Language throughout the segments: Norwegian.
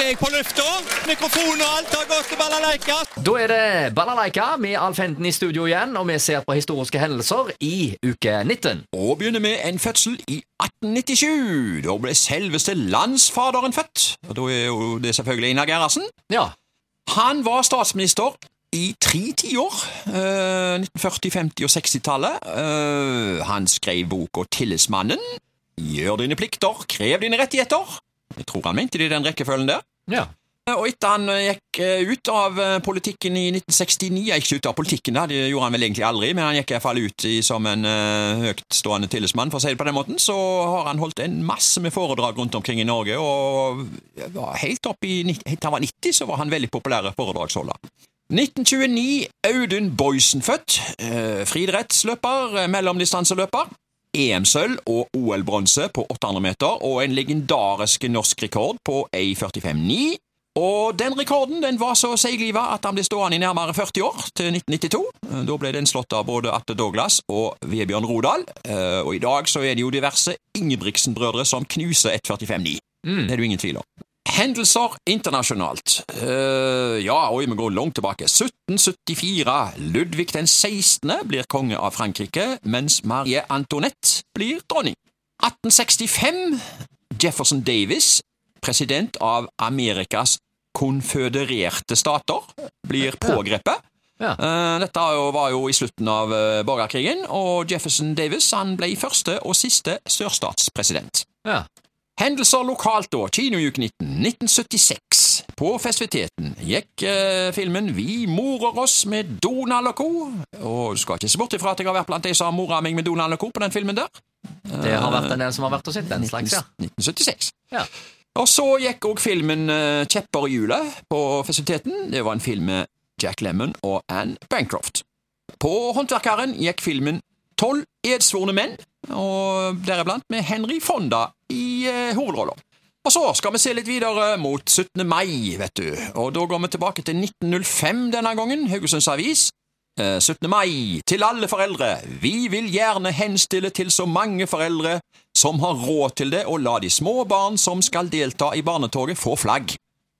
er jeg på lufta. Mikrofon og alt har gått til balalaika. Da er det Balalaika med Alf Henden i studio igjen, og vi ser på historiske hendelser i uke 19. Og begynner med en fødsel i 1897. Da ble selveste landsfaderen født. Og Da er jo det selvfølgelig Einar Gerhardsen. Ja. Han var statsminister i tre tiår. Eh, 1940-, 50- og 60-tallet. Eh, han skrev boka Tillitsmannen. Gjør dine plikter, krev dine rettigheter. Jeg tror han mente det i den rekkefølgen der. Ja. Og etter han eh, gikk eh, ut av eh, politikken i 1969 ja, Ikke ut av politikken, da, det gjorde han vel egentlig aldri, men han gikk i hvert fall ut i, som en uh, høytstående tillitsmann, for å si det på den måten. Så har han holdt en masse med foredrag rundt omkring i Norge, og helt opp i han var 90, så var han veldig populær foredragsholder. 1929 Audun Boysen født. Eh, friidrettsløper, eh, mellomdistanseløper. EM-sølv og OL-bronse på 800 meter, og en legendarisk norsk rekord på 1,45,9. Og den rekorden den var så seigliva at han ble stående i nærmere 40 år, til 1992. Eh, Da ble den slått av både Atte Douglas og Vebjørn Rodal, Eh, og i dag så er det jo diverse Ingebrigtsen-brødre som knuser 1,45,9. Det er det jo ingen tvil om. Hendelser internasjonalt. Uh, ja, oi, vi går langt tilbake. 1774. Ludvig den 16. blir konge av Frankrike, mens Marie Antoinette blir dronning. 1865. Jefferson Davis, president av Amerikas konfødererte stater, blir pågrepet. Ja. Uh, Dette var jo i slutten av eh, borgerkrigen, og Jefferson Davis han ble første og siste sørstatspresident. ja. Hendelser lokalt da, kinouke 19, 1976. På festiviteten gikk eh, filmen Vi morer oss med Donald og co. Og du skal ikke se bort ifra at jeg har vært blant de som har mora meg med Donald og co. på den filmen der. Det har vært en del som har vært og sett den slags, ja. 1976. ja. Og så gikk òg filmen eh, Kjepper i hjulet på festiviteten. Det var en film med Jack Lemmon og Anne Bancroft. På Håndverkeren gikk filmen Tolv edsvorne menn, og deriblant med Henry Fonda i eh, hovedrolla. Og så skal vi se litt videre mot 17. mai, vet du, og da går vi tilbake til 1905 denne gangen, Haugesunds Avis. Eh, 17. mai, til alle foreldre, vi vil gjerne henstille til så mange foreldre som har råd til det, og la de små barn som skal delta i barnetoget få flagg.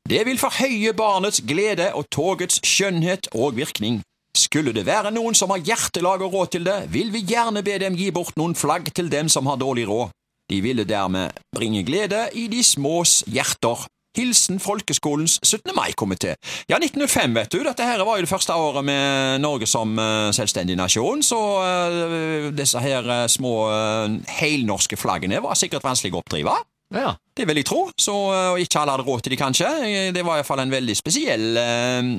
Det vil forhøye barnets glede og togets skjønnhet og virkning. Skulle det være noen som har hjertelag og råd til det, vil vi gjerne be dem gi bort noen flagg til dem som har dårlig råd. De ville dermed bringe glede i de smås hjerter. Hilsen Folkeskolens 17. mai-komité. Ja, 1905, vet du. Dette her var jo det første året med Norge som eh, selvstendig nasjon, så eh, disse her eh, små helnorske flaggene var sikkert vanskelig å oppdrive. Ja. Det vil jeg tro, så, og ikke alle hadde råd til de, kanskje. Det var iallfall en veldig spesiell eh,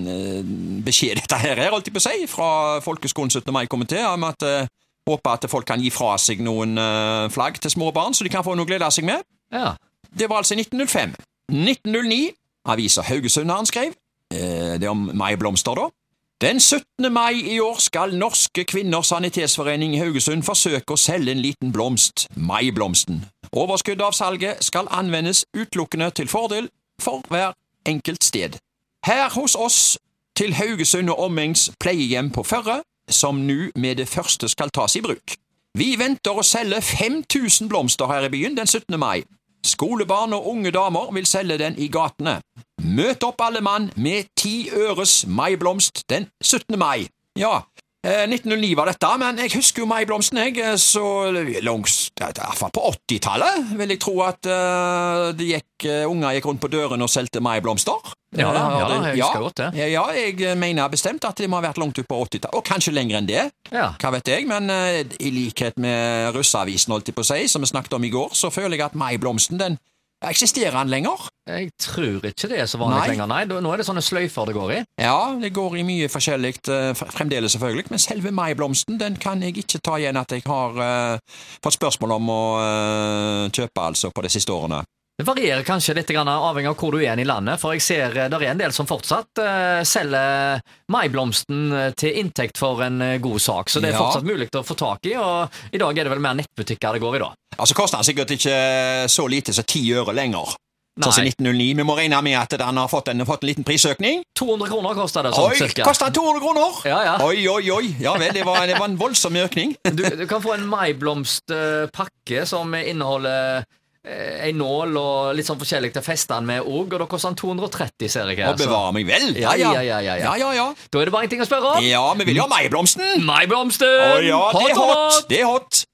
beskjed, dette her, holdt jeg på å si, fra Folkeskolen 17. mai-komité, om at eh, håper at folk kan gi fra seg noen eh, flagg til små barn, så de kan få noe å glede seg med. ja. Det var altså i 1905. 1909, avisa Haugesund har han skrev, eh, det er om maiblomster, da. Den 17. mai i år skal Norske Kvinners Sanitetsforening i Haugesund forsøke å selge en liten blomst, maiblomsten. Overskuddet av salget skal anvendes utelukkende til fordel for hver enkelt sted. Her hos oss til Haugesund og omegns pleiehjem på Førre, som nå med det første skal tas i bruk. Vi venter å selge 5000 blomster her i byen den 17. mai. Skolebarn og unge damer vil selge den i gatene. Møt opp alle mann med ti øres maiblomst den 17. mai. Ja, eh, 1909 var dette, men jeg husker jo maiblomsten, jeg, eh, så langs, i hvert fall på 80-tallet vil jeg tro at uh, det gikk, uh, unger gikk rundt på dørene og solgte maiblomster. Ja, Eh, ja, det- jeg husker godt det. Ja, ja, jeg mener bestemt at det må ha vært langt ut på 80-tallet, og kanskje lenger enn det. Ja. Hva vet jeg, men uh, i likhet med russeavisen, holdt jeg på å si, som vi snakket om i går, så føler jeg at maiblomsten, den eksisterer den lenger? Jeg tror ikke det er så vanlig lenger, nei. Nå er det sånne sløyfer det går i. Ja, det går i mye forskjellig eh, fremdeles, selvfølgelig, men selve maiblomsten, den kan jeg ikke ta igjen at jeg har uh, fått spørsmål om å uh, kjøpe, altså, på de siste årene. Det varierer kanskje litt avhengig av hvor du er i landet, for jeg ser det er en del som fortsatt uh, selger maiblomsten eh, til inntekt for en eh, god sak, så det er Ja. fortsatt mulig å få tak i, og i dag er det vel mer nettbutikker det går i da. Altså koster den sikkert ikke så lite som ti øre lenger. Sånn som Nei. 1909. Vi må regne med at den har fått en, fått en liten prisøkning. 200 kroner koster det sånn Oi, cirka. den 200 kroner? Ja, ja. Oi, oi, oi. Ja vel, det var, det var en voldsom økning. Du, du kan få en maiblomstpakke som inneholder eh, en nål og litt sånn forskjellig til å feste den med òg, og da koster den 230, ser jeg her. Og bevare meg vel. Ja, ja, ja, ja, ja. ja, ja. Da er det bare én ting å spørre om. Ja, vi vil jo ha maiblomsten! Maiblomsten! Å ja, det er hot! hot! Det er hot!